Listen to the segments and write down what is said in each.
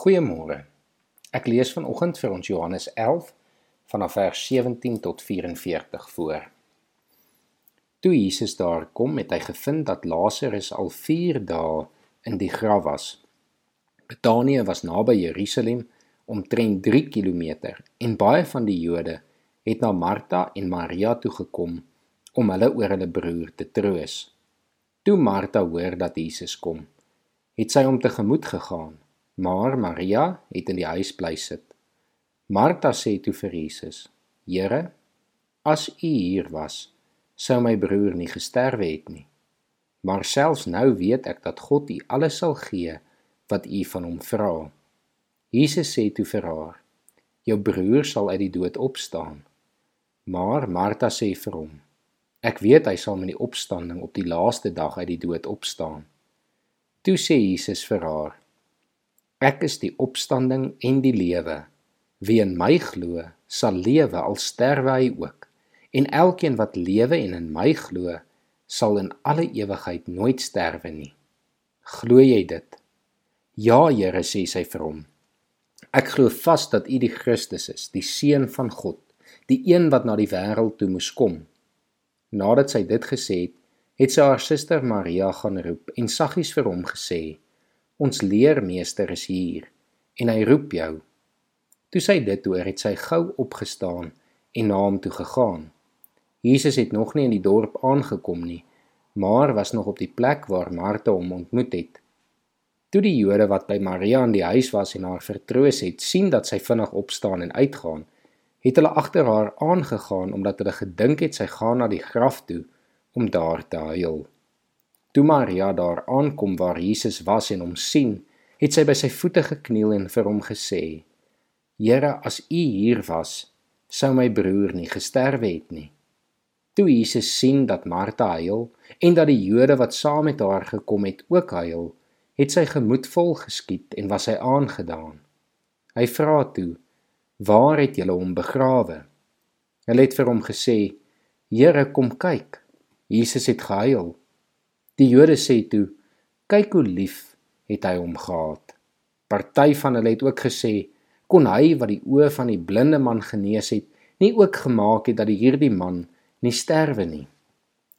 Goeiemôre. Ek lees vanoggend vir ons Johannes 11 vanaf vers 17 tot 44 voor. Toe Jesus daar kom, het hy gevind dat Lazarus al 4 dae in die graf was. Betanië was naby Jerusalem, omtrent 3 km, en baie van die Jode het na Martha en Maria toe gekom om hulle oor hulle broer te troos. Toe Martha hoor dat Jesus kom, het sy hom tegemoet gegaan Maar Maria het in die huis bly sit. Martha sê toe vir Jesus: "Here, as U hier was, sou my broer nie gesterwe het nie. Maar selfs nou weet ek dat God U alles sal gee wat U van hom vra." Jesus sê toe vir haar: "Jou broer sal uit die dood opstaan." Maar Martha sê vir hom: "Ek weet hy sal met die opstanding op die laaste dag uit die dood opstaan." Toe sê Jesus vir haar: Ek is die opstanding en die lewe. Wie in my glo, sal lewe al sterwe hy ook. En elkeen wat lewe en in my glo, sal in alle ewigheid nooit sterwe nie. Glo jy dit? Ja, Here, sê sy vir hom. Ek glo vas dat U die Christus is, die seun van God, die een wat na die wêreld toe moes kom. Nadat sy dit gesê het, het sy haar suster Maria gaan roep en saggies vir hom gesê: Ons leermeester is hier en hy roep jou. Toe sy dit hoor, het sy gou opgestaan en na hom toe gegaan. Jesus het nog nie in die dorp aangekom nie, maar was nog op die plek waar Martha hom ontmoet het. Toe die Jode wat by Maria in die huis was en haar vertroos het, sien dat sy vinnig opstaan en uitgaan, het hulle agter haar aangegaan omdat hulle gedink het sy gaan na die graf toe om daar te huil. Toe Maria daar aankom waar Jesus was en hom sien, het sy by sy voete gekniel en vir hom gesê: "Here, as U hier was, sou my broer nie gesterwe het nie." Toe Jesus sien dat Martha huil en dat die Jode wat saam met haar gekom het ook huil, het sy gemoed vol geskiet en was hy aangedaan. Hy vra toe: "Waar het julle hom begrawe?" Hulle het vir hom gesê: "Here, kom kyk. Jesus het gehuil." Die Jode sê toe: "Kyk hoe lief het hy hom gehad." Party van hulle het ook gesê: "Kon hy wat die oë van die blinde man genees het, nie ook gemaak het dat hierdie man nie sterwe nie?"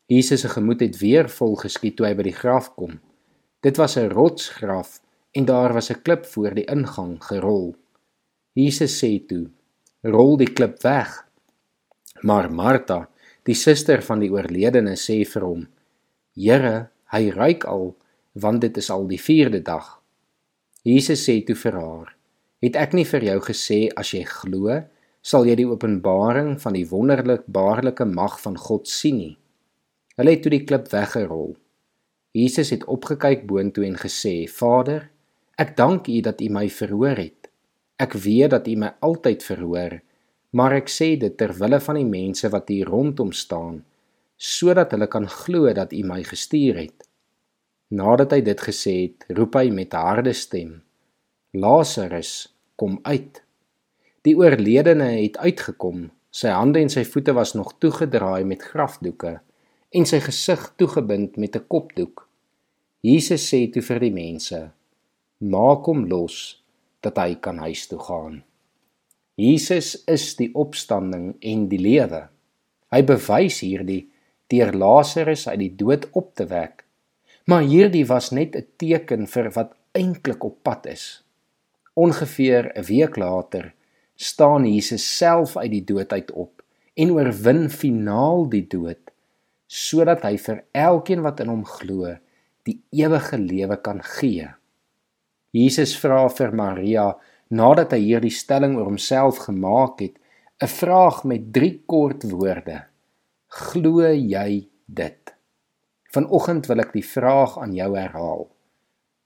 Jesus se gemoed het weer vol geskiet toe hy by die graf kom. Dit was 'n rotsgraf en daar was 'n klip voor die ingang gerol. Jesus sê toe: "Rol die klip weg." Maar Martha, die suster van die oorledene, sê vir hom: Here, hy ruik al want dit is al die 4de dag. Jesus sê toe vir haar: Het ek nie vir jou gesê as jy glo, sal jy die openbaring van die wonderlik baarlike mag van God sien nie. Hulle het toe die klip weggerol. Jesus het opgekyk boontoe en gesê: Vader, ek dank U dat U my verhoor het. Ek weet dat U my altyd verhoor, maar ek sê dit ter wille van die mense wat hier rondom staan sodat hulle kan glo dat U my gestuur het. Nadat hy dit gesê het, roep hy met 'n harde stem: Lazarus, kom uit. Die oorledene het uitgekom. Sy hande en sy voete was nog toegedraai met grafdoeke en sy gesig toegebind met 'n kopdoek. Jesus sê toe vir die mense: Maak hom los dat hy kan huis toe gaan. Jesus is die opstanding en die lewe. Hy bewys hierdie deur Lazarus uit die dood op te wek. Maar hierdie was net 'n teken vir wat eintlik op pad is. Ongeveer 'n week later staan Jesus self uit die dood uit op en oorwin finaal die dood sodat hy vir elkeen wat in hom glo die ewige lewe kan gee. Jesus vra vir Maria nadat hy hierdie stelling oor homself gemaak het, 'n vraag met 3 kort woorde. Glo jy dit? Vanoggend wil ek die vraag aan jou herhaal.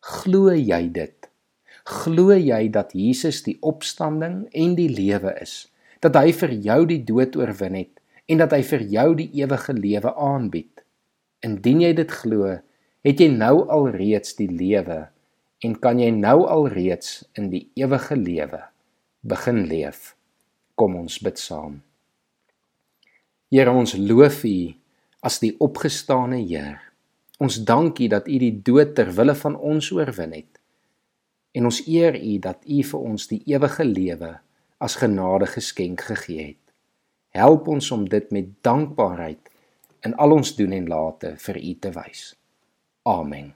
Glo jy dit? Glo jy dat Jesus die opstanding en die lewe is? Dat hy vir jou die dood oorwin het en dat hy vir jou die ewige lewe aanbied? Indien jy dit glo, het jy nou alreeds die lewe en kan jy nou alreeds in die ewige lewe begin leef. Kom ons bid saam. Here ons loof U as die opgestane Heer. Ons dank U dat U die dood ter wille van ons oorwin het. en ons eer U dat U vir ons die ewige lewe as genade geskenk gegee het. Help ons om dit met dankbaarheid in al ons doen en late vir U te wys. Amen.